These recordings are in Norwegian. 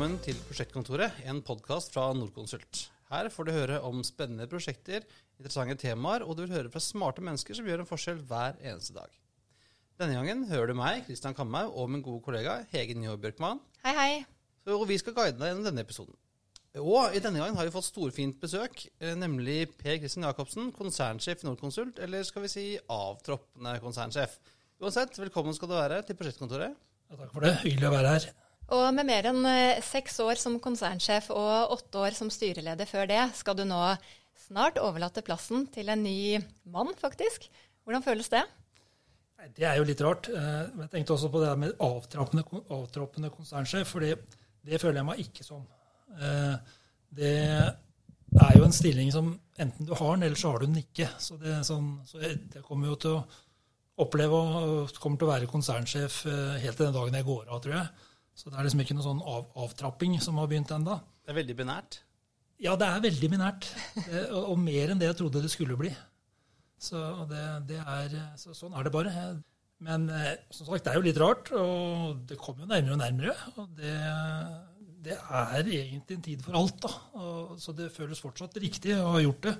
velkommen til Prosjektkontoret, en podkast fra Norconsult. Her får du høre om spennende prosjekter, interessante temaer, og du vil høre fra smarte mennesker som gjør en forskjell hver eneste dag. Denne gangen hører du meg, Kristian Kamhaug, og min gode kollega Hege Njå Bjørkman. Hei, hei. Og vi skal guide deg gjennom denne episoden. Og i denne gangen har vi fått storfint besøk, eh, nemlig Per Kristian Jacobsen, konsernsjef i Norconsult, eller skal vi si avtroppende konsernsjef. Uansett, velkommen skal du være til prosjektkontoret. Ja, takk for det. Hyggelig å være her. Og med mer enn eh, seks år som konsernsjef og åtte år som styreleder før det, skal du nå snart overlate plassen til en ny mann, faktisk. Hvordan føles det? Det er jo litt rart. Eh, Jeg tenkte også på det med avtrappende, avtroppende konsernsjef, for det, føler jeg meg ikke som. Eh, Det er jo en stilling som enten du har den, eller så har du den ikke. Så det, sånn, så jeg, kommer jo til å oppleve og kommer til å være konsernsjef helt til den dagen jeg går av, tror jeg. Så det er liksom ikke noe sånn av, avtrapping som har begynt ennå. Det er veldig binært. Ja, det er veldig binært. Det, og, og mer enn det jeg trodde det skulle bli. Så, det, det er, så sånn er det bare. Men eh, som sagt, det er jo litt rart, og det kommer jo nærmere og nærmere. Og det, det er egentlig en tid for alt, da. Og, så det føles fortsatt riktig å ha gjort det.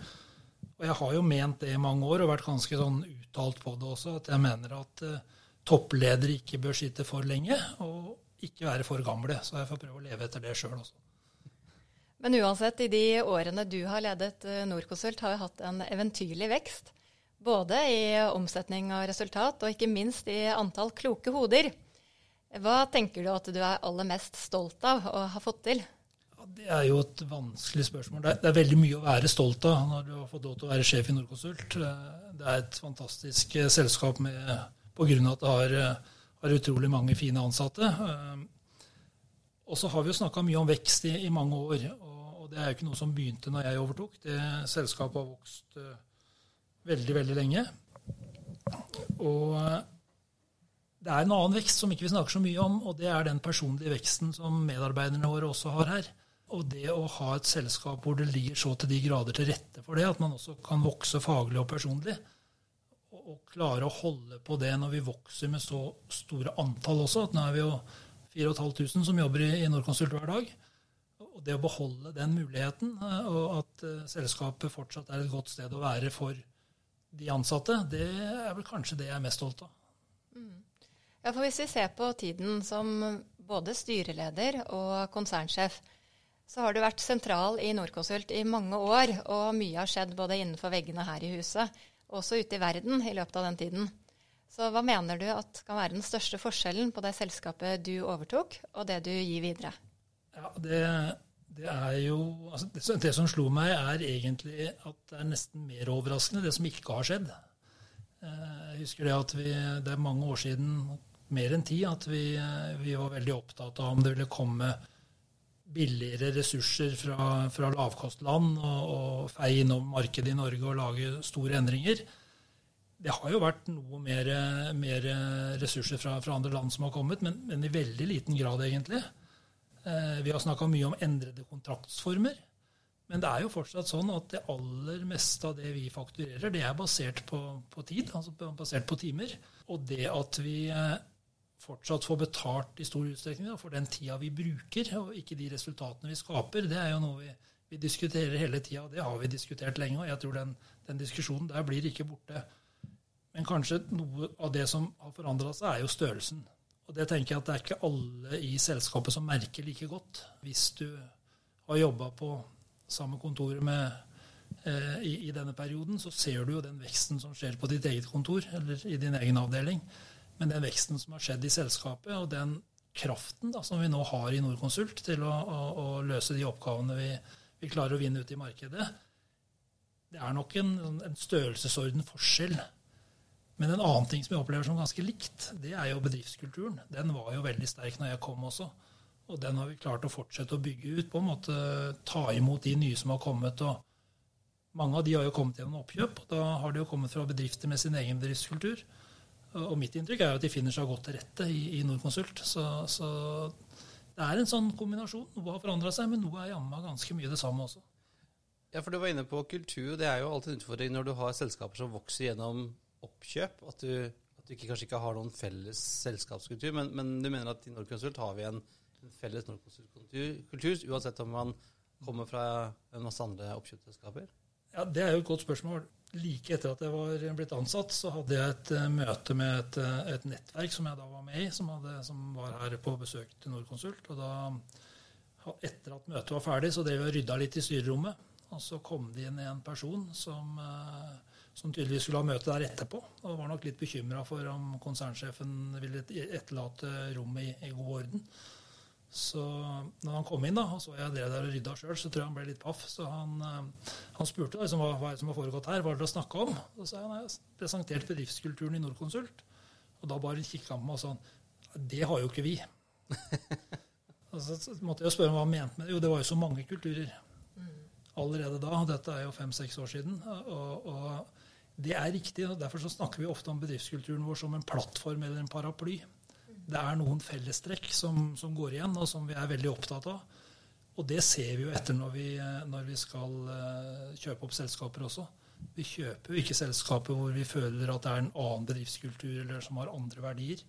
Og jeg har jo ment det i mange år, og vært ganske sånn uttalt på det også, at jeg mener at uh, toppledere ikke bør sitte for lenge, og ikke være for gamle. Så jeg får prøve å leve etter det sjøl også. Men uansett, i de årene du har ledet eh, Norconsult, har vi hatt en eventyrlig vekst. Både i omsetning og resultat, og ikke minst i antall kloke hoder. Hva tenker du at du er aller mest stolt av å ha fått til? Ja, det er jo et vanskelig spørsmål. Det er, det er, veldig mye å være stolt av når du har fått lov til å være sjef i Norconsult. Det er et fantastisk eh, selskap med, på grunn av at det har, eh, har utrolig mange fine ansatte. Og så har vi jo snakka mye om vekst i, i, mange år. Og, det er jo ikke noe som begynte når jeg overtok. Det Selskapet har vokst uh, veldig, veldig lenge. Og uh, det er en annen vekst som ikke vi snakker så mye om, og det er den personlige veksten som medarbeiderne våre også har her. Og det å ha et selskap hvor det ligger så til de grader til rette for det, at man også kan vokse faglig og personlig, og klare å holde på det når vi vokser med så store antall også. at nå er vi jo 4500 som jobber i, Norconsult hver dag. Og det å beholde den muligheten, og at uh, selskapet fortsatt er et godt sted å være for de ansatte, det er vel kanskje det jeg er mest stolt av. Mm. Ja, for Hvis vi ser på tiden som både styreleder og konsernsjef, så har du vært sentral i Norconsult i mange år, og mye har skjedd både innenfor veggene her i huset også ute i verden i løpet av den tiden. Så hva mener du at kan være den største forskjellen på det selskapet du overtok, og det du gir videre? Ja, det, det er jo altså det, det, som slo meg, er egentlig at det er nesten mer overraskende det som ikke har skjedd. Jeg husker det at vi, det er mange år siden, mer enn ti, at vi, vi var veldig opptatt av om det ville komme billigere ressurser fra, fra lavkostland og, og feie innom markedet i Norge og lage store endringer det har jo vært noe mer, mer ressurser fra, fra, andre land som har kommet, men, men, i veldig liten grad, egentlig. Eh, vi har snakka mye om endrede kontraktsformer. Men det er jo fortsatt sånn at det aller meste av det vi fakturerer, det er basert på, på tid, altså basert på timer. Og det at vi eh, fortsatt få betalt i stor utstrekning da, for den tida vi bruker, og ikke de resultatene vi skaper, det er jo noe vi, vi diskuterer hele tida. Det har vi diskutert lenge, og jeg tror den, den diskusjonen der blir ikke borte. Men kanskje noe av det som har forandra seg, er jo størrelsen. Og det tenker jeg at det er ikke alle i selskapet som merker like godt. Hvis du har jobba på samme kontoret med, eh, i, i, denne perioden, så ser du jo den veksten som skjer på ditt eget kontor eller i din egen avdeling. Men den veksten som har skjedd i selskapet, og den kraften da, som vi nå har i Norconsult til å, å, å løse de oppgavene vi, vi, klarer å vinne ut i markedet, det er nok en, en størrelsesorden forskjell men en annen ting som jeg opplever som ganske likt, det er jo bedriftskulturen. Den var jo veldig sterk når jeg kom også. Og den har vi klart å fortsette å bygge ut. på en måte Ta imot de nye som har kommet. og Mange av de har jo kommet gjennom oppkjøp. og Da har de jo kommet fra bedrifter med sin egen bedriftskultur. Og mitt inntrykk er jo at de finner seg godt til rette i, i Norconsult. Så, så, det er en sånn kombinasjon. Noe har forandra seg, men noe er jammen ganske mye det samme også. Ja, for Du var inne på kultur. Det er jo alltid en utfordring når du har selskaper som vokser gjennom oppkjøp. At du, at du ikke, kanskje ikke har noen felles selskapskultur. Men, men, du mener at i Norconsult har vi en en felles Norconsult-kultur, uansett om man kommer fra en masse andre oppkjøpsselskaper? Ja, Det er jo et godt spørsmål. Like etter at jeg var blitt ansatt, så hadde jeg et uh, møte med et, uh, et, nettverk som jeg da var med i, som, hadde, som var her på besøk til Norconsult. Og da, etter at møtet var ferdig, så drev jeg og rydda litt i styrerommet. Og så kom det inn en person som, uh, som tydeligvis skulle ha møte der etterpå. Og var nok litt bekymra for om konsernsjefen ville etterlate rommet i, i god orden. Så når han kom inn da, og så jeg drev der og rydda sjøl, så tror jeg han ble litt paff. Så han, eh, han spurte liksom, hva, hva som har foregått her, hva er det å snakke om? Så sa jeg jeg presentert bedriftskulturen i Norconsult. Og da bare kikka han på meg og sa det har jo ikke vi. og så måtte jeg spørre hva han mente med det. Jo, det var jo så mange kulturer allerede da. Dette er jo fem-seks år siden. Og, og det er riktig. og Derfor så snakker vi ofte om bedriftskulturen vår som en plattform eller en paraply det er noen fellestrekk som, som, går igjen, og som vi er veldig opptatt av. Og det ser vi jo etter når vi, når vi skal uh, kjøpe opp selskaper også. Vi kjøper jo ikke selskaper hvor vi føler at det er en annen bedriftskultur eller som har andre verdier.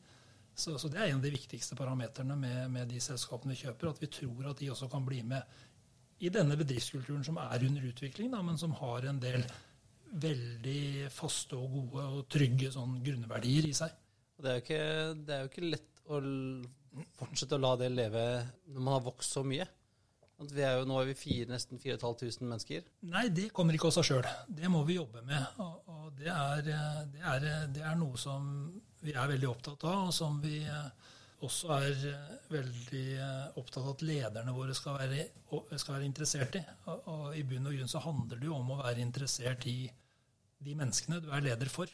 Så, så det er en av de viktigste parameterne med, med, de selskapene vi kjøper. At vi tror at de også kan bli med i denne bedriftskulturen som er under utvikling, da, men som har en del veldig faste og gode og trygge sånn grunnverdier i seg. Det er, ikke, det er jo ikke lett å fortsette å la det leve når man har vokst så mye? Er jo, nå er vi fire, nesten 4500 mennesker. Nei, det kommer ikke av seg sjøl. Det må vi jobbe med. Og, og det, er, det, er, det, er, noe som vi er veldig opptatt av, og som vi også er veldig opptatt av at lederne våre skal være, skal være interessert i. Og, og, I bunn og grunn så handler det jo om å være interessert i de menneskene du er leder for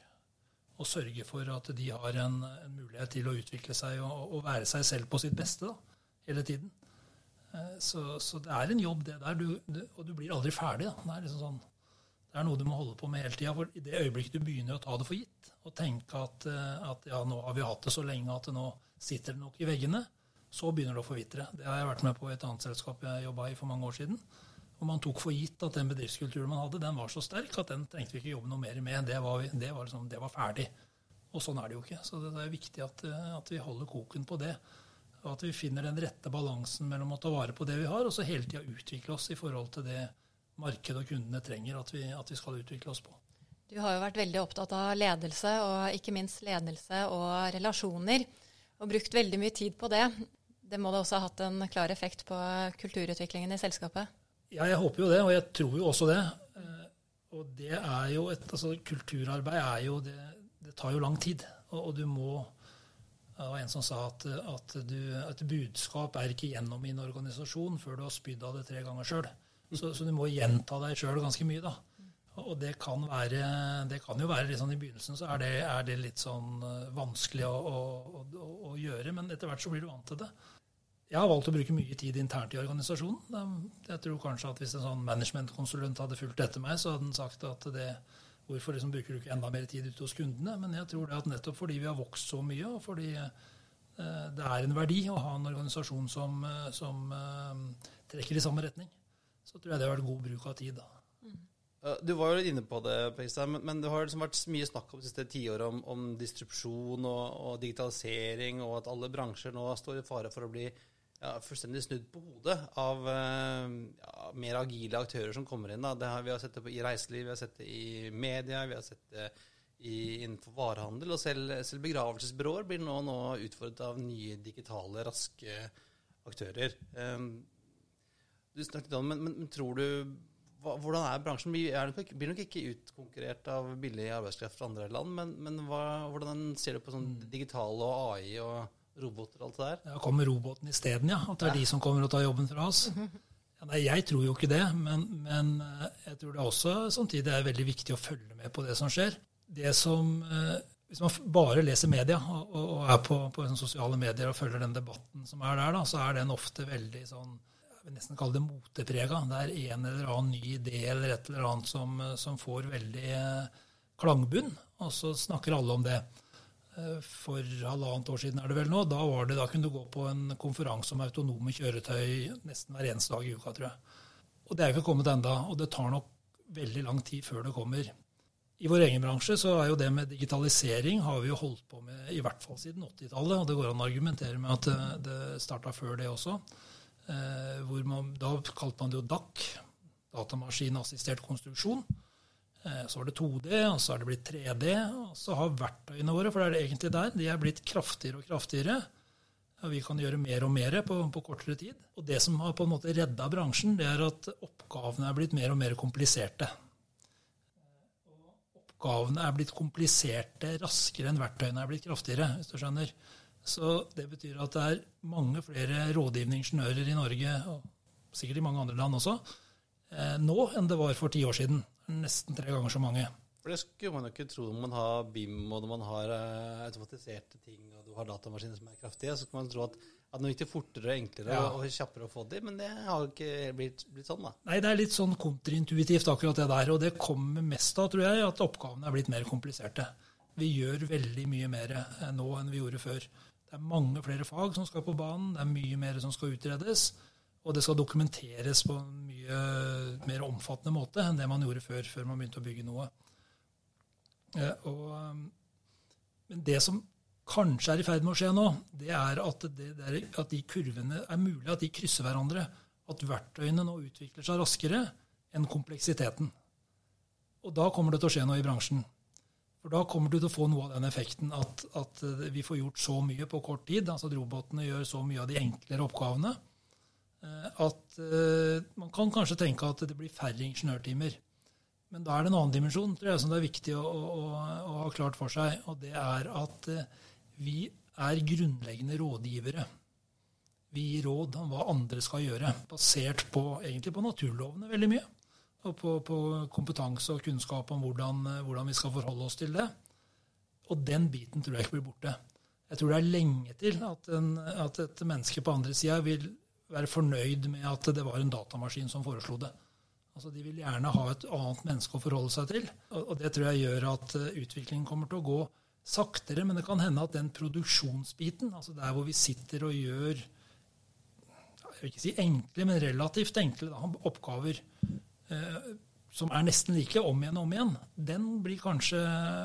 og sørge for at de har en, en mulighet til å utvikle seg og, og, være seg selv på sitt beste da, hele tiden. Eh, så, så, det er en jobb, det der. Du, du, og du blir aldri ferdig. Det er, liksom sånn, det er noe du må holde på med hele tida. For i det øyeblikket du begynner å ta det for gitt, og tenke at, eh, at ja, nå har vi hatt det så lenge at nå sitter det nok i veggene, så begynner det å forvitre. Det har jeg vært med på i et annet selskap jeg jobba i for mange år siden. Og man tok for gitt at den bedriftskulturen man hadde, den var så sterk at den trengte vi ikke jobbe noe mer med. Det var, det var, liksom, det var ferdig. Og sånn er det jo ikke. Så det er viktig at, at, vi holder koken på det. Og at vi finner den rette balansen mellom å ta vare på det vi har, og så hele tida utvikle oss i forhold til det markedet og kundene trenger at vi, at vi skal utvikle oss på. Du har jo vært veldig opptatt av ledelse, og ikke minst ledelse og relasjoner. Og brukt veldig mye tid på det. Det må da også ha hatt en klar effekt på kulturutviklingen i selskapet? Ja, jeg håper jo det, og jeg tror jo også det. Eh, og det er jo et altså Kulturarbeid er jo det, det tar jo lang tid. Og, og du må Det var en som sa at, at du, et budskap er ikke gjennom i en organisasjon før du har spydd av det tre ganger sjøl. Så, så, du må gjenta deg sjøl ganske mye, da. Og det kan, være, det kan jo være litt sånn I begynnelsen så er det, er det litt sånn eh, vanskelig å, å, å, å, gjøre, men etter hvert så blir du vant til det. Jeg har valgt å bruke mye tid internt i organisasjonen. Jeg tror kanskje at Hvis en sånn managementkonsulent hadde fulgt etter meg, så hadde han sagt at det, hvorfor liksom bruker du ikke enda mer tid ute hos kundene? Men jeg tror det at nettopp fordi vi har vokst så mye, og fordi eh, det er en verdi å ha en organisasjon som, eh, som eh, trekker i samme retning, så tror jeg det har vært god bruk av tid. da. Du var jo litt inne på det, men, men det har liksom vært mye snakk om de siste tiåret om, om distrupsjon og, og, digitalisering, og at alle bransjer nå står i fare for å bli ja, fullstendig snudd på hodet av eh, ja, mer agile aktører som kommer inn. Har, vi har sett det i reiseliv, vi har sett det i media, vi har sett det i, innenfor varehandel. Og selv, selv begravelsesbyråer blir nå, nå, utfordret av nye digitale, raske aktører. Um, du snakket om, men, men, men tror du hva, hvordan er bransjen? Er nok, blir nok ikke utkonkurrert av billig arbeidskraft fra andre land, men, men hva, hvordan ser du på sånn mm. digital og AI og roboter og alt det der? Ja, Kommer roboten isteden, ja? At det er ja. de som kommer og tar jobben fra oss? Ja, nei, Jeg tror jo ikke det, men, men, eh, jeg tror det også samtidig er veldig viktig å følge med på det som skjer. Det som, eh, Hvis man bare leser media og, og er på, på sosiale medier og følger den debatten som er der, da, så er den ofte veldig sånn jeg vil nesten kalle det moteprega. Det er en eller annen ny idé eller et eller annet som, som får veldig eh, klangbunn, og så snakker alle om det. Eh, for halvannet år siden er det vel nå. Da, det, da kunne du gå på en konferanse om autonome kjøretøy nesten hver eneste dag i uka, tror jeg. Og det er ikke kommet enda, og det tar nok veldig lang tid før det kommer. I vår egen bransje så er jo det med digitalisering har vi jo holdt på med i hvert fall siden 80-tallet. Og det går an å argumentere med at det, starta før det også. Eh, man, da kalte man det jo DAC, datamaskinassistert konstruksjon. Eh, så var det 2D, og så er det blitt 3D. Og så har verktøyene våre, for det er det egentlig der, de er blitt kraftigere og kraftigere. Og vi kan gjøre mer og mer på, på, kortere tid. Og det som har på en måte redda bransjen, det er at oppgavene er blitt mer og mer kompliserte Og oppgavene er blitt kompliserte raskere enn verktøyene er blitt kraftigere. hvis du skjønner. Så det betyr at det er mange flere rådgivende ingeniører i Norge, og sikkert i mange andre land også, nå enn det var for ti år siden. Nesten tre ganger så mange. For Det skulle man jo ikke tro når man har BIM og når man har uh, automatiserte ting og du har datamaskiner som er kraftige. Så kan man tro at at nå gikk det fortere og enklere ja. og kjappere å få de, men det har ikke blitt, blitt, sånn, da. Nei, det er litt sånn kontraintuitivt akkurat det der. Og det kommer mest av, tror jeg, at oppgavene er blitt mer kompliserte. Vi gjør veldig mye mer eh, nå enn vi gjorde før. Det er mange flere fag som skal på banen, det er mye mer som skal utredes. Og det skal dokumenteres på en mye mer omfattende måte enn det man gjorde før, før man begynte å bygge noe. Eh, og, eh, men det som kanskje er i ferd med å skje nå, det er at, det, det er at de kurvene er mulig at de krysser hverandre. At verktøyene nå utvikler seg raskere enn kompleksiteten. Og da kommer det til å skje noe i bransjen. For da kommer du til å få noe av den effekten at, at vi får gjort så mye på kort tid. altså at Robotene gjør så mye av de enklere oppgavene. Eh, at uh, man kan kanskje tenke at det blir færre ingeniørtimer. Men da er det en annen dimensjon tror jeg, som det er viktig å, å, å ha klart for seg. Og det er at uh, vi er grunnleggende rådgivere. Vi gir råd om hva andre skal gjøre, basert på, egentlig på naturlovene veldig mye. Og på, på kompetanse og kunnskap om hvordan, hvordan, vi skal forholde oss til det. Og den biten tror jeg ikke blir borte. Jeg tror det er lenge til at, en, at et menneske på andre sida vil være fornøyd med at det var en datamaskin som foreslo det. Altså, De vil gjerne ha et annet menneske å forholde seg til. Og, det tror jeg gjør at utviklingen kommer til å gå saktere, men det kan hende at den produksjonsbiten, altså der hvor vi sitter og gjør jeg vil ikke si enkle, men relativt enkle da, oppgaver eh, som er nesten like om igjen og om igjen, den blir kanskje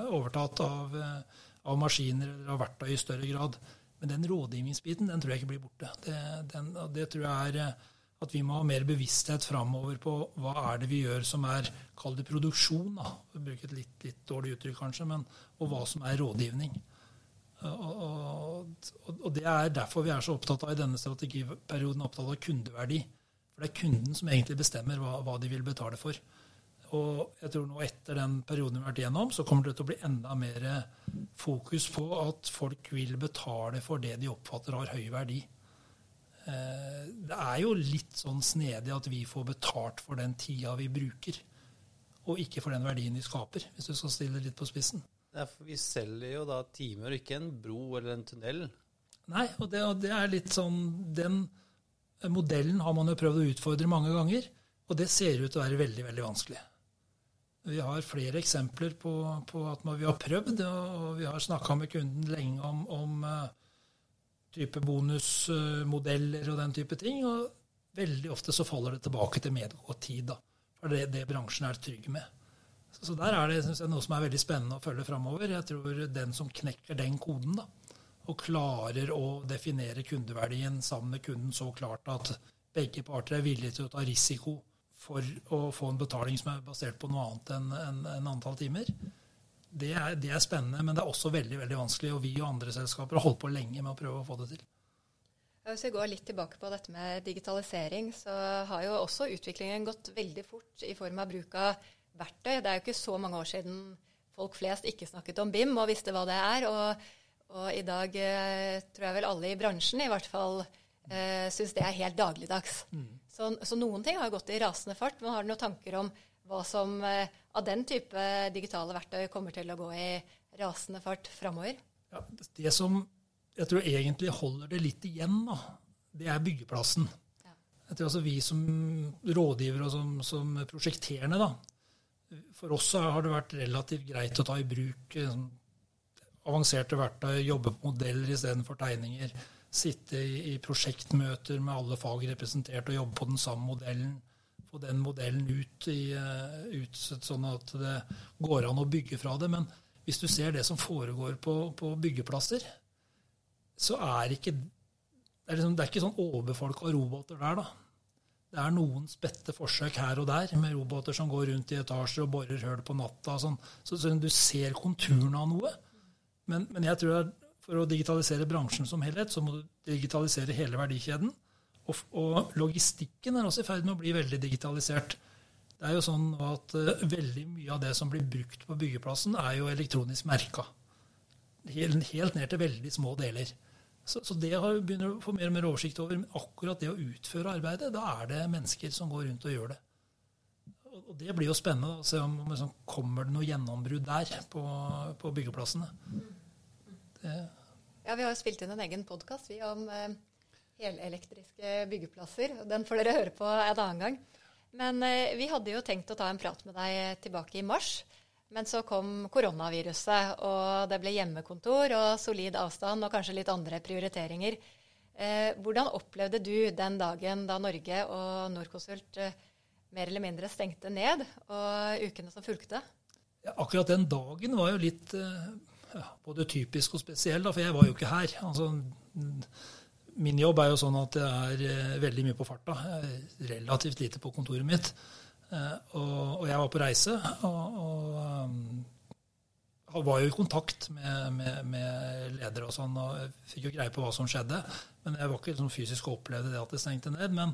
overtatt av, eh, av, maskiner eller av verktøy i større grad. Men den rådgivningsbiten den tror jeg ikke blir borte. Det, den, det tror jeg er eh, at vi må ha mer bevissthet framover på hva er det vi gjør som er Kall det produksjon, da. Bruke et litt, litt, dårlig uttrykk kanskje, men og hva som er rådgivning. Og, og, og, det er derfor vi er så opptatt av i denne strategiperioden opptatt av kundeverdi. For det er kunden som egentlig bestemmer hva, hva de vil betale for. Og jeg tror nå etter den perioden vi har vært igjennom, så kommer det til å bli enda mer fokus på at folk vil betale for det de oppfatter har høy verdi. Eh, det er jo litt sånn snedig at vi får betalt for den tida vi bruker, og ikke for den verdien vi skaper, hvis du skal stille litt på spissen. Ja, for vi selger jo da timer, ikke en bro eller en tunnel. Nei, og det, og det er litt sånn Den modellen har man jo prøvd å utfordre mange ganger, og det ser ut til å være veldig, veldig vanskelig. Vi har flere eksempler på, på at vi har prøvd, og vi har snakka med kunden lenge om, om uh, type bonusmodeller og den type ting. Og veldig ofte så faller det tilbake til medgått tid. da. For det det bransjen er trygg med. Så, så der er det jeg, noe som er veldig spennende å følge framover. Jeg tror den som knekker den koden, da, og klarer å definere kundeverdien sammen med kunden så klart at begge parter er villige til å ta risiko for å få en betaling som er basert på noe annet enn en, en antall timer, det er, det er, spennende, men det er også veldig veldig vanskelig. Og vi og andre selskaper har holdt på lenge med å prøve å få det til. Hvis vi går litt tilbake på dette med digitalisering, så har jo også utviklingen gått veldig fort i form av bruk av verktøy. Det er jo ikke så mange år siden folk flest ikke snakket om BIM og visste hva det er. Og, og i dag eh, tror jeg vel alle i bransjen i hvert fall eh, syns det er helt dagligdags. Mm. Så, så, noen ting har gått i rasende fart. Men har du noen tanker om hva som eh, av den type digitale verktøy kommer til å gå i rasende fart framover? Ja, det som jeg tror egentlig holder det litt igjen, da, det er byggeplassen. Ja. Jeg tror altså Vi som rådgivere og som, som prosjekterende, da, for oss har det vært relativt greit å ta i bruk sånn, avanserte verktøy, jobbe på modeller istedenfor tegninger. Sitte i, i, prosjektmøter med alle fag representert og jobbe på den samme modellen få den modellen ut, i, ut, sånn at det går an å bygge fra det. Men hvis du ser det som foregår på, på byggeplasser, så er ikke det er, liksom, det er ikke sånn overfolk av roboter der, da. Det er noen spette forsøk her og der med roboter som går rundt i etasjer og borer høl på natta. Sånn. Så, så, du ser konturene av noe. Men, men, jeg tror at for å digitalisere bransjen som helhet, så må du digitalisere hele verdikjeden. Og, og logistikken er også i ferd med å bli veldig digitalisert. Det er jo sånn at uh, Veldig mye av det som blir brukt på byggeplassen, er jo elektronisk merka. Helt, helt ned til veldig små deler. Så, så det har begynner å få mer og mer oversikt over. Men akkurat det å utføre arbeidet, da er det mennesker som går rundt og gjør det. Og det blir jo spennende å se om, om liksom, kommer det noe gjennombrudd der på, på byggeplassene. Ja, Vi har jo spilt inn en egen podkast om eh, helelektriske byggeplasser. Den får dere høre på en annen gang. Men eh, vi hadde jo tenkt å ta en prat med deg tilbake i mars. Men så kom koronaviruset, og det ble hjemmekontor og solid avstand og kanskje litt andre prioriteringer. Eh, hvordan opplevde du den dagen da Norge og Norconsult eh, mer eller mindre stengte ned, og ukene som fulgte? Ja, akkurat den dagen var jo litt eh, ja, både typisk og spesiell, da, for jeg var jo ikke her. Altså, min jobb er jo sånn at jeg er eh, veldig mye på farta. Jeg relativt lite på kontoret mitt. Eh, og, og, jeg var på reise og, og um, var jo i kontakt med, med, med ledere og sånn, og jeg fikk jo greie på hva som skjedde. Men jeg var ikke liksom fysisk og opplevde det at det stengte ned. Men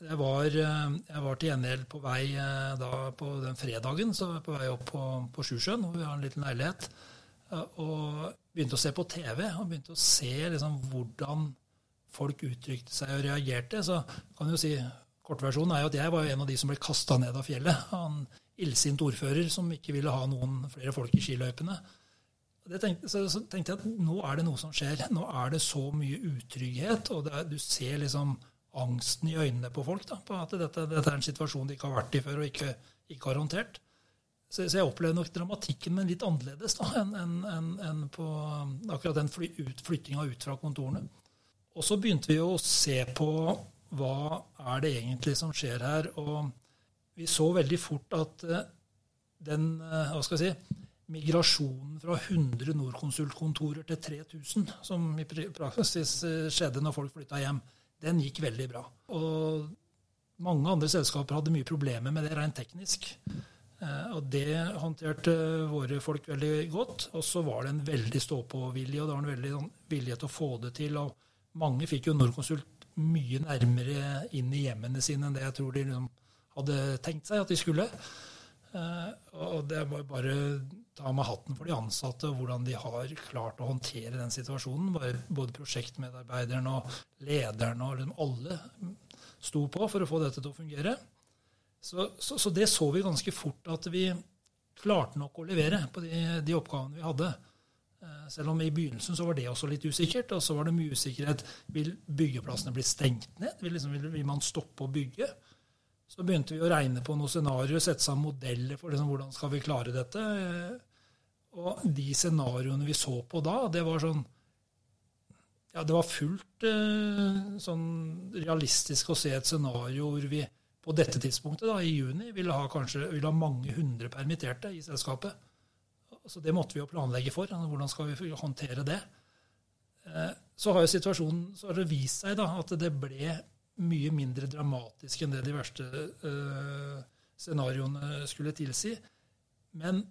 jeg var, eh, jeg var til gjengjeld på vei eh, da på den fredagen, så var jeg på vei opp på, på Sjusjøen, hvor vi har en liten leilighet. Og begynte å se på TV og begynte å se liksom hvordan folk uttrykte seg og reagerte. Så kan du si Kortversjonen er jo at jeg var en av de som ble kasta ned av fjellet. Han illsint ordfører som ikke ville ha noen flere folk i skiløypene. Tenkte, så, så, tenkte jeg at nå er det noe som skjer. Nå er det så mye utrygghet, og er, du ser liksom angsten i øynene på folk. Da, på at dette, dette, er en situasjon de ikke har vært i før og ikke, ikke har håndtert. Så, så, jeg opplevde nok dramatikken, men litt annerledes da, enn en, en, en på akkurat den fly, ut, flyttinga ut fra kontorene. Og så begynte vi å se på hva er det egentlig som skjer her? Og vi så veldig fort at eh, den eh, hva skal jeg si, migrasjonen fra 100 Norconsult-kontorer til 3000, som i praksis eh, skjedde når folk flytta hjem, den gikk veldig bra. Og mange andre selskaper hadde mye problemer med det rent teknisk. Og det håndterte våre folk veldig godt. Og så var det en veldig stå-på-vilje, og det var en veldig sånn, vilje til å få det til. Og mange fikk jo Norconsult mye nærmere inn i hjemmene sine enn det jeg tror de liksom hadde tenkt seg at de skulle. Uh, og det jeg bare ta med hatten for de ansatte, og hvordan de har klart å håndtere den situasjonen. Både prosjektmedarbeiderne og lederne og liksom alle sto på for å få dette til å fungere. Så, så, så det så vi ganske fort at vi klarte nok å levere på de, de oppgavene vi hadde. Eh, selv om i begynnelsen så var det også litt usikkert. Og så var det mye usikkerhet. Vil byggeplassene bli stengt ned? Vil, liksom, vil, man stoppe å bygge? Så begynte vi å regne på noen scenarioer, sette sammen modeller for liksom, hvordan skal vi klare dette. Eh, og de scenarioene vi så på da, det var sånn Ja, det var fullt eh, sånn realistisk å se et scenario hvor vi på dette tidspunktet, da, i juni, ville ha, kanskje, ville ha mange hundre permitterte i selskapet så det måtte vi jo planlegge for. Hvordan skal vi håndtere det? Eh, så har jo situasjonen så har det vist seg da, at det ble mye mindre dramatisk enn det de verste uh, scenarioene skulle tilsi. Men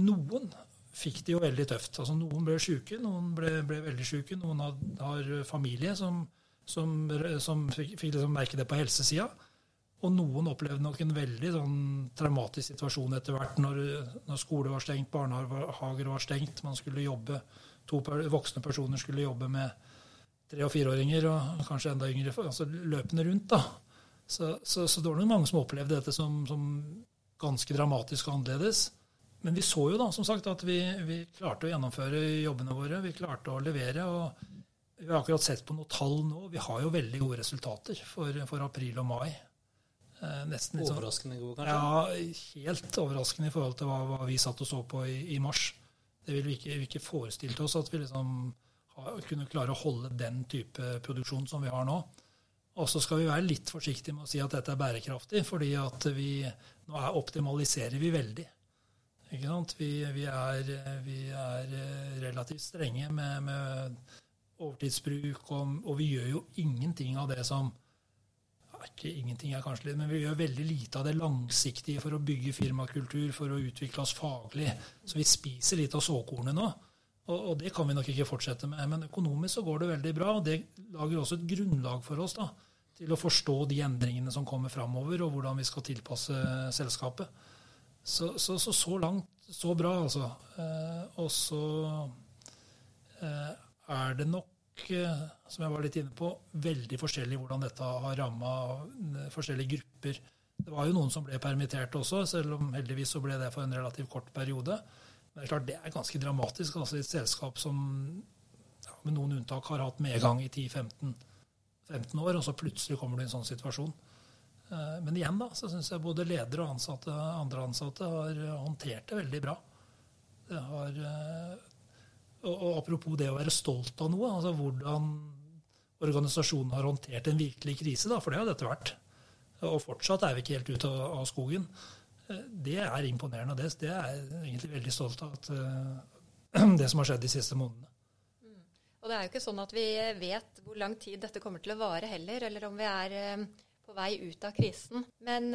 noen fikk det jo veldig tøft. Altså Noen ble syke, noen ble, ble veldig syke. Noen har, har familie som, som, som fikk, fikk liksom merke det på helsesida. Og noen opplevde nok en veldig sånn traumatisk situasjon etter hvert, når, når skole var stengt, barnehager var stengt, man skulle jobbe, to voksne personer skulle jobbe med tre- og fireåringer, og kanskje enda yngre, altså løpende rundt. da. Så, så, så det var nok mange som opplevde dette som, som, ganske dramatisk og annerledes. Men vi så jo da, som sagt, at vi, vi, klarte å gjennomføre jobbene våre. Vi klarte å levere. og Vi har akkurat sett på noen tall nå. Vi har jo veldig gode resultater for, for april og mai. Eh, nesten sånn, Overraskende gode, kanskje? Ja, helt overraskende i forhold til hva, hva vi satt og så på i, i mars. Det ville vi ikke, vi ikke forestilt oss at vi liksom har, kunne klare å holde den type produksjon som vi har nå. Og så skal vi være litt forsiktige med å si at dette er bærekraftig, fordi at vi nå er, optimaliserer vi veldig. Ikke sant? Vi, vi, er, vi er, relativt strenge med, med overtidsbruk, og, og, vi gjør jo ingenting av det som ikke Ingenting er kanskje litt, men vi gjør veldig lite av det langsiktige for å bygge firmakultur, for å utvikle oss faglig. Så vi spiser litt av såkornet nå. Og, og, det kan vi nok ikke fortsette med. Men økonomisk så går det veldig bra. og Det lager også et grunnlag for oss da, til å forstå de endringene som kommer framover, og hvordan vi skal tilpasse selskapet. Så så, så, så langt så bra, altså. Eh, og så eh, er det nok, eh, som jeg var litt inne på, veldig forskjellig hvordan dette har ramma eh, forskjellige grupper. Det var jo noen som ble permittert også, selv om heldigvis så ble det for en relativt kort periode. Men det er klart det er ganske dramatisk. altså Et selskap som ja, med noen unntak har hatt medgang i 10-15 år, og så plutselig kommer du i en sånn situasjon. Eh, men igjen da, så syns jeg både ledere og ansatte, andre ansatte har håndtert det veldig bra. Det har, eh, og Apropos det å være stolt av noe, altså hvordan organisasjonen har håndtert en virkelig krise, da, for det har dette vært. Og fortsatt er vi ikke helt ute av skogen. Det er imponerende. Det, det er jeg egentlig veldig stolt av, at, uh, det som har skjedd de siste månedene. Mm. Og det er jo ikke sånn at vi vet hvor lang tid dette kommer til å vare heller, eller om vi er uh, på vei ut av krisen. Men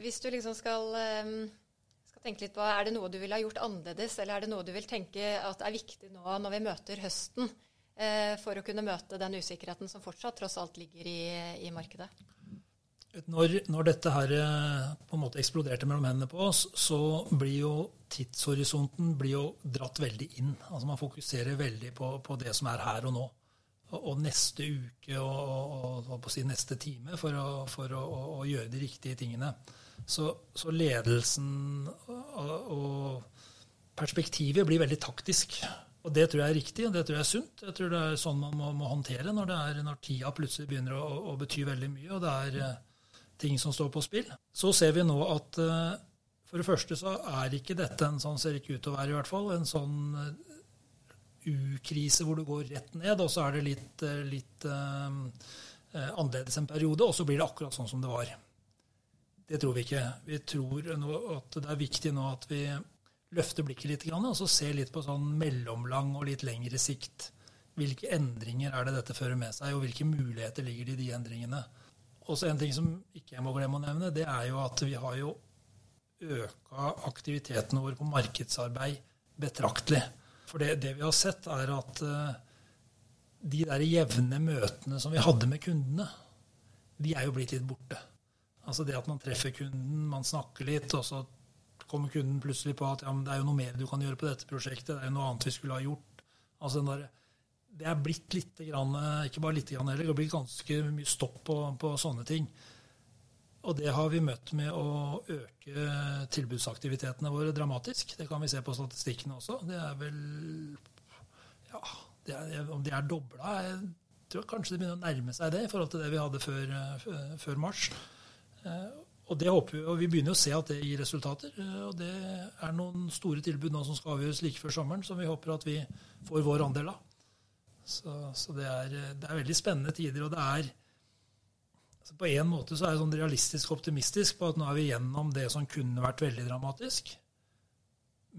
hvis du liksom skal, tenke litt på Er det noe du ville ha gjort annerledes, eller er det noe du vil tenke at er viktig nå når vi møter høsten, for å kunne møte den usikkerheten som fortsatt tross alt ligger i, i markedet? Når, når, dette her eh, på en måte eksploderte mellom hendene på oss, så blir jo tidshorisonten blir jo dratt veldig inn. Altså Man fokuserer veldig på, på det som er her og nå. Og, og neste uke og, og, og si neste time for, å, for å, å, gjøre de riktige tingene. Så, så ledelsen og, perspektivet blir veldig taktisk. Og det tror jeg er riktig, og det tror jeg er sunt. Jeg tror det er sånn man må, må håndtere når, er, når, tida plutselig begynner å, å, bety veldig mye. og det er eh, ting som står på spill. Så ser vi nå at eh, for det første så er ikke dette en sånn, ser ikke ut til å være i hvert fall, en sånn eh, ukrise hvor du går rett ned, og så er det litt, eh, litt uh, annerledes en periode, og så blir det akkurat sånn som det var. Det tror vi ikke. Vi tror at det er viktig nå at vi løfter blikket litt og så ser litt på sånn mellomlang og litt lengre sikt. Hvilke endringer er det dette fører med seg, og hvilke muligheter ligger det i de endringene? Også en ting som ikke jeg må glemme å nevne, det er jo at vi har jo øka aktiviteten vår på markedsarbeid betraktelig. For det, det vi har sett, er at uh, de der jevne møtene som vi hadde med kundene, de er jo blitt litt borte. Altså det at man treffer kunden, man snakker litt, og så kommer kunden plutselig på at ja, det er jo noe mer du kan gjøre på dette prosjektet, det er jo noe annet vi skulle ha gjort. Altså der det er blitt litt, grann, ikke bare litt grann heller, det har blitt ganske mye stopp på, på, sånne ting. Og det har vi møtt med å øke tilbudsaktivitetene våre dramatisk. Det kan vi se på statistikkene også. Det er vel Ja, det er, om det er dobla Jeg tror kanskje det begynner å nærme seg det i forhold til det vi hadde før, før mars. Eh, og det håper vi, og vi begynner å se at det gir resultater. Eh, og det er noen store tilbud nå som skal avgjøres like før sommeren, som vi håper at vi får vår andel av. Så, så det, er, det, er, veldig spennende tider. Og det er altså På en måte så er jeg sånn realistisk optimistisk på at nå er vi gjennom det som kunne vært veldig dramatisk.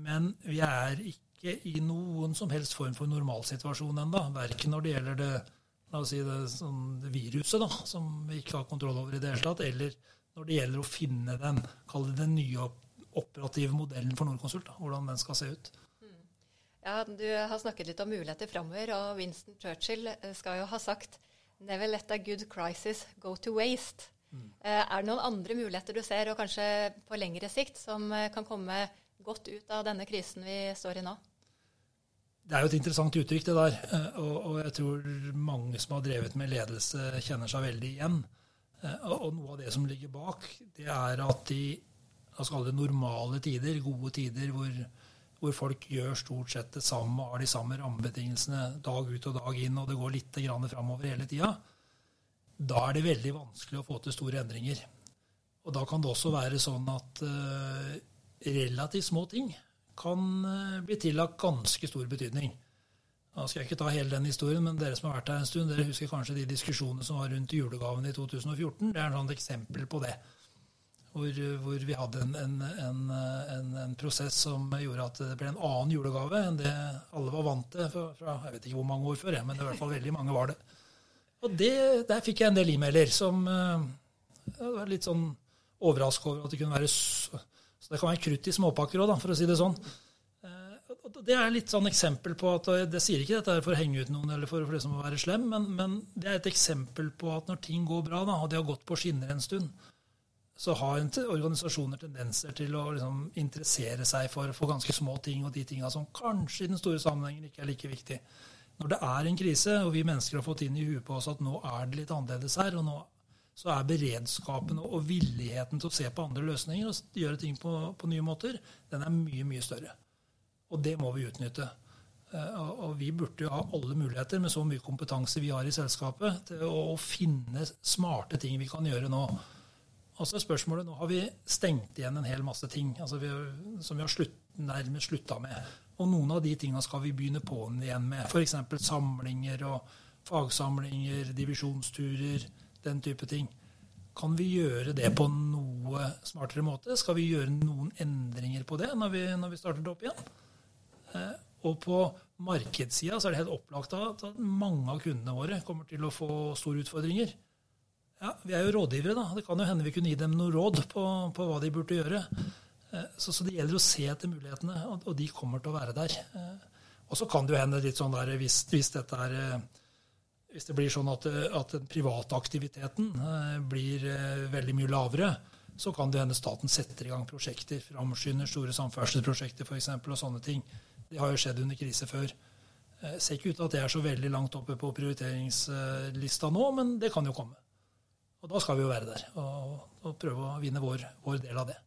Men vi er ikke i noen som helst form for normalsituasjon ennå. Verken når det gjelder det, la oss si det, sånn, viruset, da, som vi ikke har kontroll over i det hele tatt, eller når det gjelder å finne den, kall det den nye operative modellen for Norconsult. Da, hvordan den skal se ut. Ja, Du har snakket litt om muligheter framover, og Winston Churchill eh, skal jo ha sagt 'Never let a good crisis go to waste'. Mm. Eh, er det noen andre muligheter du ser, og kanskje på lengre sikt, som eh, kan komme godt ut av denne krisen vi står i nå? Det er jo et interessant uttrykk, det der. Og, og jeg tror mange som har drevet med ledelse, kjenner seg veldig igjen. Og, og noe av det som ligger bak, det er at i normale tider, gode tider hvor hvor folk gjør stort sett det samme har de samme rammebetingelsene dag ut og dag inn, og det går litt framover hele tida, da er det veldig vanskelig å få til store endringer. Og da kan det også være sånn at uh, relativt små ting kan uh, bli tillagt ganske stor betydning. Da skal jeg ikke ta hele den historien, men dere som har vært her en stund, dere husker kanskje de diskusjonene som var rundt julegaven i 2014. Det er et eksempel på det. Hvor, hvor vi hadde en, en, en, en, prosess som gjorde at det ble en annen julegave enn det alle var vant til fra, fra jeg vet ikke hvor mange år før, men i hvert fall veldig mange var det. Og det, der fikk jeg en del e-mailer som ja, var litt sånn overraska over at det kunne være så, det kan være krutt i småpakker òg, for å si det sånn. Det er litt sånn eksempel på at Det sier ikke dette for å henge ut noen eller for, for det som å være slem, men, men, det er et eksempel på at når ting går bra, da, og de har gått på skinner en stund, så har organisasjoner tendenser til å liksom, interessere seg for, for, ganske små ting og de tinga som kanskje i den store sammenhengen ikke er like viktig. Når det er en krise, og vi mennesker har fått inn i huet på oss at nå er det litt annerledes her, og nå så er beredskapen og villigheten til å se på andre løsninger og gjøre ting på, på nye måter, den er mye, mye større. Og det må vi utnytte. Eh, og vi burde jo ha alle muligheter med så mye kompetanse vi har i selskapet, til å finne smarte ting vi kan gjøre nå. Og så er spørsmålet, Nå har vi stengt igjen en hel masse ting altså vi, som vi har slutt, nærmest slutta med. Og noen av de tingene skal vi begynne på igjen med. F.eks. samlinger og fagsamlinger, divisjonsturer, den type ting. Kan vi gjøre det på noe smartere måte? Skal vi gjøre noen endringer på det når vi, når vi starter det opp igjen? Eh, og på markedssida så er det helt opplagt at mange av kundene våre kommer til å få store utfordringer. Ja, Vi er jo rådgivere, da. Det kan jo hende vi kunne gi dem noe råd på, på hva de burde gjøre. Eh, så, så, det gjelder å se etter mulighetene, og, og, de kommer til å være der. Eh, og så kan det jo hende litt sånn der hvis, hvis dette er hvis det blir sånn at, at den private aktiviteten blir veldig mye lavere, så kan det hende staten setter i gang prosjekter, framskynder store samferdselsprosjekter f.eks. og sånne ting. Det har jo skjedd under krise før. Det ser ikke ut til at det er så veldig langt oppe på prioriteringslista nå, men det kan jo komme. Og da skal vi jo være der og, og prøve å vinne vår, vår del av det.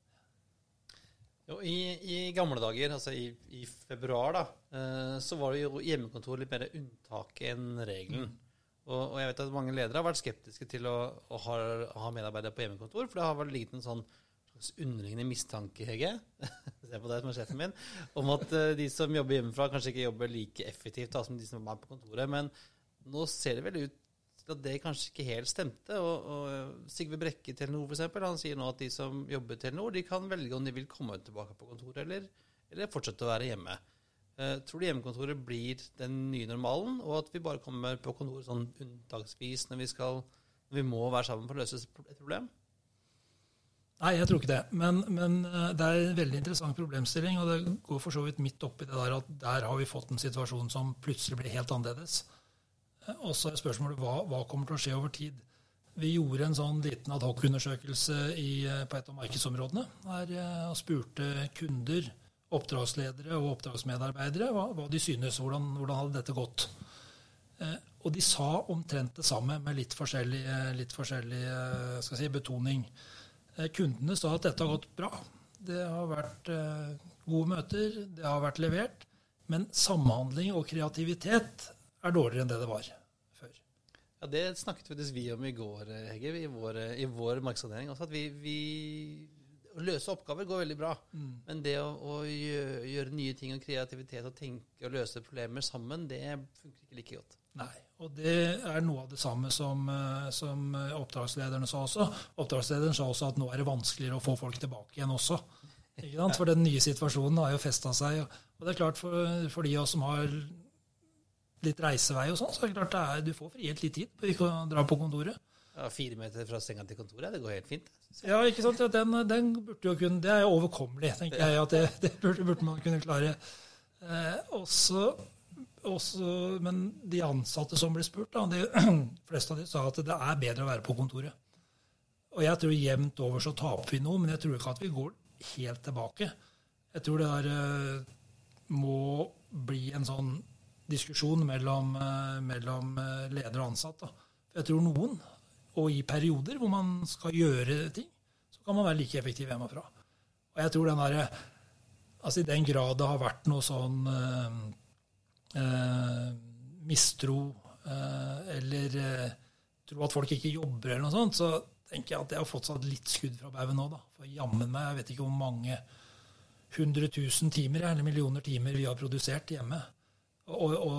Jo, i, i, gamle dager, altså i, i, februar, da, eh, så var det jo hjemmekontor litt mer unntaket enn regelen. Og, og, jeg vet at mange ledere har vært skeptiske til å, å ha, ha, medarbeidere på hjemmekontor, for det har vært ligget en sånn underliggende mistanke, Hege, se på deg som er sjefen min, om at uh, de som jobber hjemmefra, kanskje ikke jobber like effektivt da, som de som er på kontoret. Men nå ser det vel ut til at det kanskje ikke helt stemte. Og, og Sigve Brekke i Telenor eksempel, han sier nå at de som jobber i Telenor, de kan velge om de vil komme tilbake på kontoret eller, eller fortsette å være hjemme. Uh, tror du hjemmekontoret blir den nye normalen, og at vi bare kommer på kontoret sånn unntaksvis når vi, skal, når vi må være sammen for å løse et problem? Nei, jeg tror ikke det. Men, men, eh, det er en veldig interessant problemstilling. Og det går for så vidt midt oppi det der at der har vi fått en situasjon som plutselig blir helt annerledes. Eh, og så er spørsmålet hva, hva, kommer til å skje over tid. Vi gjorde en sånn liten adhoc-undersøkelse eh, på et av markedsområdene. her, og spurte kunder, oppdragsledere og oppdragsmedarbeidere hva, hva de synes. Hvordan, hvordan, hadde dette gått? Og de sa omtrent det samme, med litt forskjellig, litt forskjellig si, betoning. Eh, kundene sa at dette har gått bra. Det har vært eh, gode møter, det har vært levert. Men samhandling og kreativitet er dårligere enn det det var før. Ja, Det snakket vi om i går, Hegge, i vår, i vår markedsavdeling. At vi, vi, Å løse oppgaver går veldig bra. Mm. Men det å, å gjøre, gjøre, nye ting og kreativitet og tenke og løse problemer sammen, det funker ikke like godt. Nei. Og det er noe av det samme som, eh, som oppdragslederne sa også. Oppdragslederen sa også at nå er det vanskeligere å få folk tilbake igjen også. For den nye situasjonen har jo festa seg. Og det er klart for, for de av oss som har litt reisevei og sånn, så er det klart det er, du får frihet litt tid på ikke å dra på kontoret. Ja, Fire meter fra senga til kontoret, det går helt fint. Ja, ikke sant. Ja, den, den, burde jo kunne Det er jo overkommelig, tenker jeg. at Det, det burde, burde, man kunne klare. Eh, også også, men de ansatte som ble spurt, da, de fleste av de sa at det er bedre å være på kontoret. Og jeg tror jevnt over så taper vi noe, men jeg tror ikke at vi går helt tilbake. Jeg tror det der, eh, må bli en sånn diskusjon mellom, eh, mellom eh, leder og ansatt. Da. Jeg tror noen, og i perioder hvor man skal gjøre ting, så kan man være like effektiv hjemmefra. Og jeg tror den der, altså I den grad det har vært noe sånn eh, mistro eh, eller tro at folk ikke jobber eller noe sånt, så tenker jeg at det har fått seg litt skudd fra baugen nå. da. For jammen meg, jeg vet ikke hvor mange hundre tusen timer eller millioner timer vi har produsert hjemme. Og, og,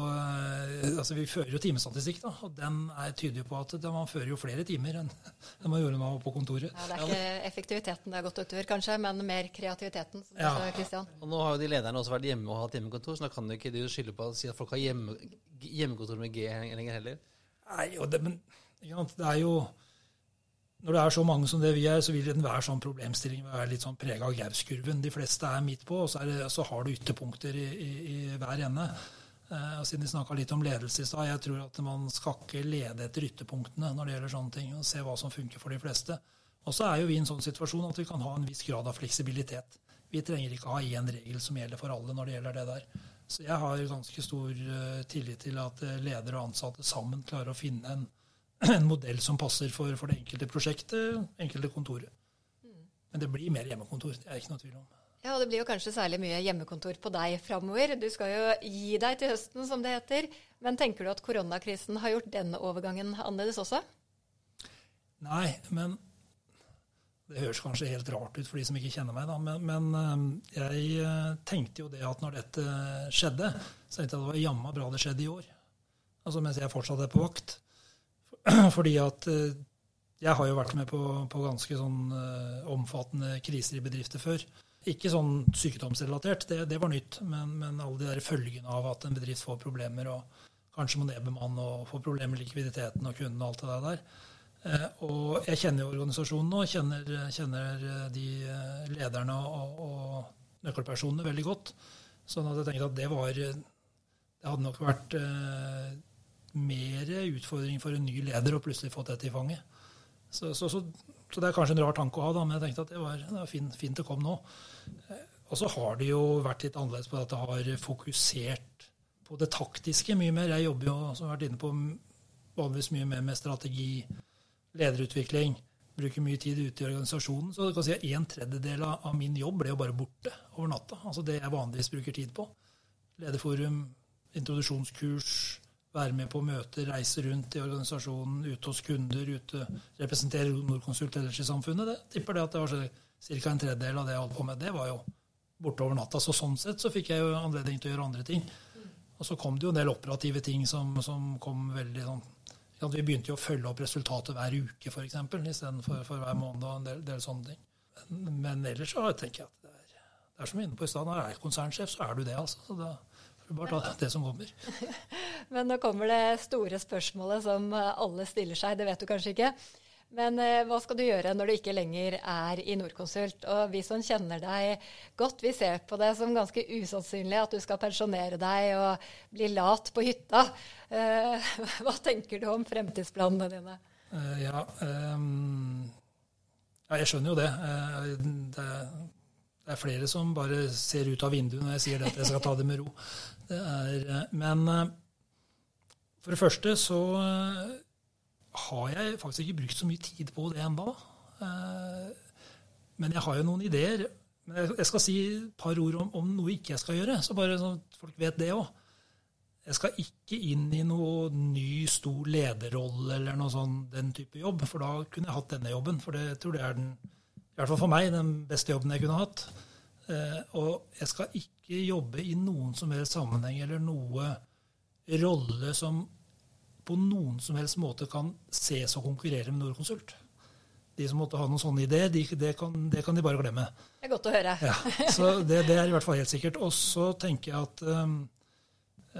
altså Vi fører jo timestatistikk, da, og den er tydelig på at man fører jo flere timer enn enn man gjorde nå på kontoret. Ja, det er ikke effektiviteten det har gått utover, kanskje, men mer kreativiteten. som du Ja. sa, Christian. Og nå har jo de lederne også vært hjemme og hatt hjemmekontor, så da kan jo ikke du skylde på å si at folk har hjemme, hjemmekontor med G lenger heller. Nei, og det, men det er jo Når det er så mange som det vi er, så vil enhver sånn problemstilling være litt sånn prega av Gaus-kurven. De fleste er midt på, og så, er det, så har du ytterpunkter i, i, i hver ende. Eh, og siden vi snakka litt om ledelse i stad, jeg tror at man skal ikke lede etter ytterpunktene når det gjelder sånne ting, og se hva som funker for de fleste. Og så er jo vi i en sånn situasjon at vi kan ha en viss grad av fleksibilitet. Vi trenger ikke ha én regel som gjelder for alle når det gjelder det der. Så jeg har ganske stor eh, tillit til at eh, ledere og ansatte sammen klarer å finne en, en modell som passer for, for det enkelte prosjektet, enkelte kontoret. Men det blir mer hjemmekontor, det er ikke noe tvil om. Ja, og det blir jo kanskje særlig mye hjemmekontor på deg framover. Du skal jo gi deg til høsten, som det heter. Men tenker du at koronakrisen har gjort denne overgangen annerledes også? Nei, men det høres kanskje helt rart ut for de som ikke kjenner meg, da. Men, men eh, jeg eh, tenkte jo det at når dette skjedde, så tenkte jeg at det var jamma bra det skjedde i år. Altså mens jeg fortsatt er på vakt. Fordi at eh, jeg har jo vært med på, på ganske sånn eh, omfattende kriser i bedrifter før. Ikke sånn sykdomsrelatert, det, det var nytt, men, men alle de der følgene av at en bedrift får problemer og kanskje må nedbemanne og få problemer med likviditeten og kunden og alt det der. Eh, og jeg kjenner jo organisasjonen nå, kjenner, kjenner de eh, lederne og, og nøkkelpersonene veldig godt. Sånn at jeg tenkte at det var Det hadde nok vært eh, mer utfordring for en ny leder å plutselig få dette i fanget. Så, så, så, så det er kanskje en rar tanke å ha, da, men jeg tenkte at det var, det var fint, fint det kom nå. Og så har det jo vært litt annerledes på at det har fokusert på det taktiske mye mer. Jeg jobber jo, som jeg har vært inne på, vanligvis mye mer med strategi, lederutvikling. Bruker mye tid ute i organisasjonen. Så du kan si at en tredjedel av min jobb ble jo bare borte over natta. Altså det jeg vanligvis bruker tid på. Lederforum, introduksjonskurs, være med på møter, reise rundt i organisasjonen, ute hos kunder, ute, representere Norconsult ellers i samfunnet. Det tipper det at det var ca. en tredjedel av det jeg holdt på med. Det var jo borte over natta. Så sånn sett så fikk jeg jo anledning til å gjøre andre ting. Og så kom det jo en del operative ting som, som kom veldig sånn at Vi begynte jo å følge opp resultatet hver uke, f.eks., istedenfor for hver måned. og en del, del sånne ting. Men, men ellers så tenker jeg at det er, det er som inne på i stad, når du er konsernsjef, så er du det, altså. Så da får du bare ta det som kommer. Men nå kommer det store spørsmålet som alle stiller seg, det vet du kanskje ikke. Men eh, hva skal du gjøre når du ikke lenger er i Norconsult? Og vi som kjenner deg godt, vi ser på det som ganske usannsynlig at du skal pensjonere deg og bli lat på hytta. Eh, hva tenker du om fremtidsplanene dine? Uh, ja, um, ja, jeg skjønner jo det. Uh, det. Det er flere som bare ser ut av vinduet når jeg sier det at jeg skal ta det med ro. Det er, men uh, for det første så har jeg faktisk ikke brukt så mye tid på det ennå. Men jeg har jo noen ideer. Men jeg- jeg skal si et par ord om, om noe ikke jeg skal gjøre, så bare så folk vet det òg. Jeg skal ikke inn i noe ny, stor lederrolle eller noe sånn, den type jobb, for da kunne jeg hatt denne jobben. For det jeg tror det er den, i hvert fall for meg, den beste jobben jeg kunne hatt. Eh, og jeg skal ikke jobbe i noen som helst sammenheng eller noe rolle som på noen som helst måte kan ses og konkurrere med Norconsult. De som måtte ha noen sånne ideer, de, det, kan, det kan de bare glemme. Det er godt å høre. Ja, så det, det er i hvert fall helt sikkert. Og så tenker jeg at um,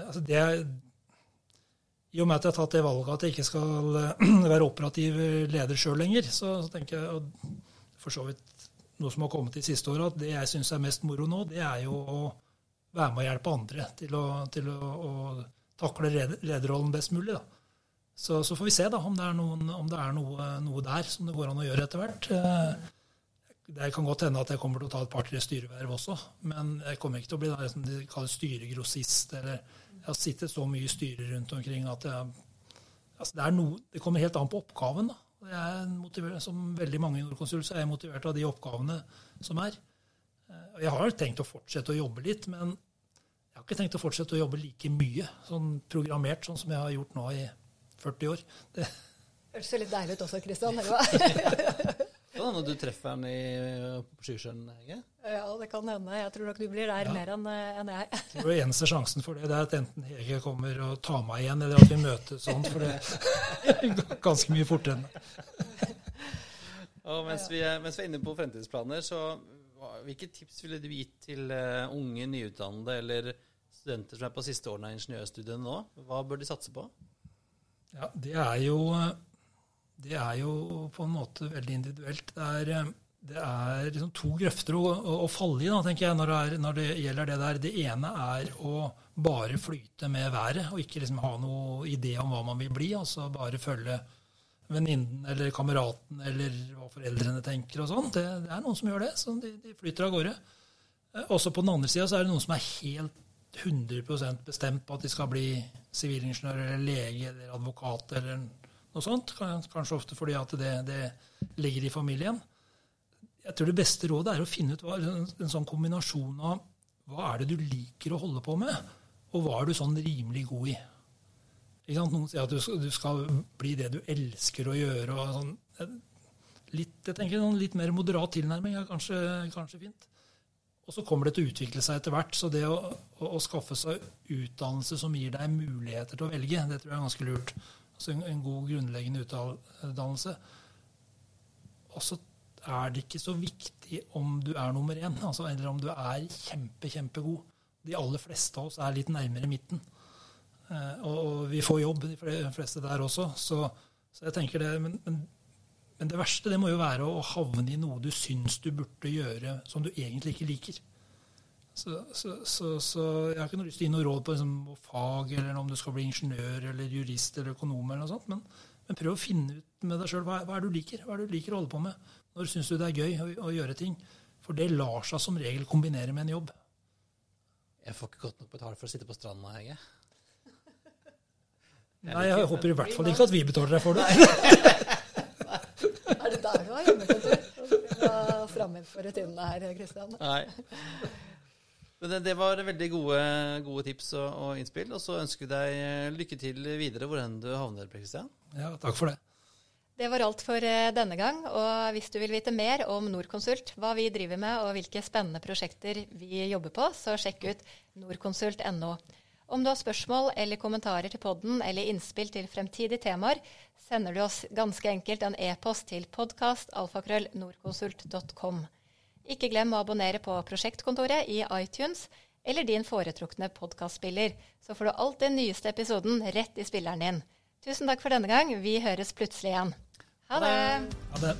altså det I og med at jeg har tatt det valget at jeg ikke skal uh, være operativ leder sjøl lenger, så, så tenker jeg og for så vidt noe som har kommet de siste åra, at det jeg syns er mest moro nå, det er jo å være med og hjelpe andre til å, til å, å takle leder- lederrollen best mulig. da. Så, så får vi se da, om det er, noen, om det er noe, noe der som det går an å gjøre etter hvert. Eh, Det kan godt hende at jeg kommer til å ta et par-tre styreverv også, men jeg kommer ikke til å bli der som de kaller styregrossist. eller Jeg har sittet så mye i styrer rundt omkring at jeg, altså det, noe, det kommer helt an på oppgaven. da. Jeg er motivert, som veldig mange i Nordkonsult er jeg motivert av de oppgavene som er. Eh, Jeg har tenkt å fortsette å jobbe litt, men jeg har ikke tenkt å fortsette å jobbe like mye sånn programmert, sånn som jeg har gjort nå i 40 år. Det, hørtes litt deilig ut også, Kristian. Kan hende du treffer den i, på Sjusjøen, Hege? Ja, det kan hende. Jeg tror nok du blir der Ja. mer enn en jeg. Jeg tror det eneste sjansen for det, det er at enten Hege kommer og tar meg igjen, eller at vi møtes sånn, for det er ganske mye fortere enn det. Og mens vi, er, mens vi er inne på fremtidsplaner, så hvilke tips ville du gitt til eh, unge nyutdannede eller studenter som er på siste årene av ingeniørstudiene nå? Hva bør de satse på? Ja, det er jo Det er jo på en måte veldig individuelt. Det er, det er liksom to grøfter å, å, å falle i, da, tenker jeg, når det, er, når det gjelder det der. Det ene er å bare flyte med været, og ikke liksom ha noe idé om hva man vil bli. Altså bare følge venninnen eller kameraten eller hva foreldrene tenker og sånn. Det, det er noen som gjør det, så de, de flyter av gårde. Eh, Også på den andre sida er det noen som er helt 100% bestemt på at de skal bli sivilingeniør eller lege eller advokat eller noe sånt. Kanskje ofte fordi at det, det ligger i familien. Jeg tror det beste rådet er å finne ut hva, en, sånn kombinasjon av hva er det du liker å holde på med, og hva er du sånn rimelig god i. Ikke sant? Noen sier at du skal, du skal bli det du elsker å gjøre. og sånn. Litt, jeg tenker sånn litt mer moderat tilnærming er kanskje, kanskje fint. Og så kommer det til å utvikle seg etter hvert. Så det å, å, å skaffe seg utdannelse som gir deg muligheter til å velge, det tror jeg er ganske lurt. Altså en, en god grunnleggende utdannelse. Og så er det ikke så viktig om du er nummer én, altså, eller om du er kjempe, kjempegod. De aller fleste av oss er litt nærmere midten. Eh, og, og vi får jobb, de fleste der også. Så, så jeg tenker det, men, men, men det verste det må jo være å havne i noe du syns du burde gjøre, som du egentlig ikke liker. Så, så, så, så jeg har ikke noe lyst til å gi noe råd på liksom, fag, eller om du skal bli ingeniør eller jurist eller økonom, eller noe sånt, men, men prøv å finne ut med deg sjøl hva, hva er det du liker. Hva er det du liker å holde på med? Når syns du det er gøy å, å gjøre ting? For det lar seg som regel kombinere med en jobb. Jeg får ikke godt nok betalt for å sitte på stranda, Hege. Nei, jeg håper i hvert fall ikke at vi betaler deg for det. Er det der du har hjemmekontor? Fram inn for rutinene her, Kristian. Nei. Men det, det var veldig gode, gode tips og, og innspill. Og så ønsker vi deg eh, lykke til videre hvor enn du havner, Per Kristian. Ja, takk for det. Det var alt for eh, denne gang. Og hvis du vil vite mer om Norconsult, hva vi driver med og hvilke spennende prosjekter vi jobber på, så sjekk ut norconsult.no. Om du har spørsmål eller kommentarer til podden eller innspill til fremtidige temaer, sender du oss ganske enkelt en e-post til podkastalfakrøllnordkonsult.com. Ikke glem å abonnere på Prosjektkontoret i iTunes eller din foretrukne podkastspiller, så får du alt den nyeste episoden rett i spilleren din. Tusen takk for denne gang. Vi høres plutselig igjen. Ha det! Ha det.